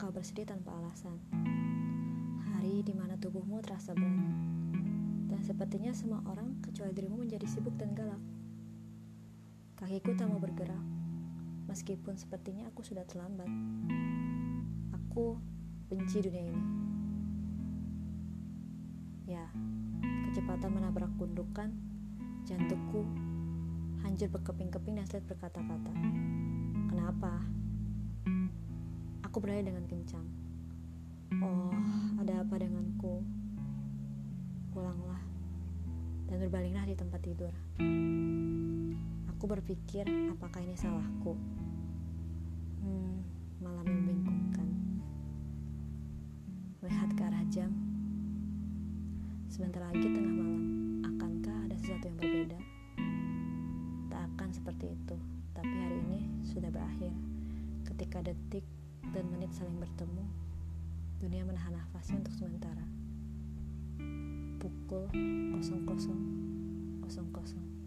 kau bersedih tanpa alasan. Hari di mana tubuhmu terasa berat. Dan sepertinya semua orang kecuali dirimu menjadi sibuk dan galak. Kakiku tak mau bergerak, meskipun sepertinya aku sudah terlambat. Aku benci dunia ini. Ya, kecepatan menabrak gundukan, jantungku hancur berkeping-keping dan sulit berkata-kata. Kenapa? Aku berlari dengan kencang. Oh, ada apa denganku? Pulanglah dan berbalinglah di tempat tidur. Aku berpikir, apakah ini salahku? Hmm, malam membingungkan. Melihat ke arah jam, sebentar lagi tengah malam. Akankah ada sesuatu yang berbeda? Seperti itu, tapi hari ini sudah berakhir. Ketika detik dan menit saling bertemu, dunia menahan nafasnya untuk sementara. Pukul 00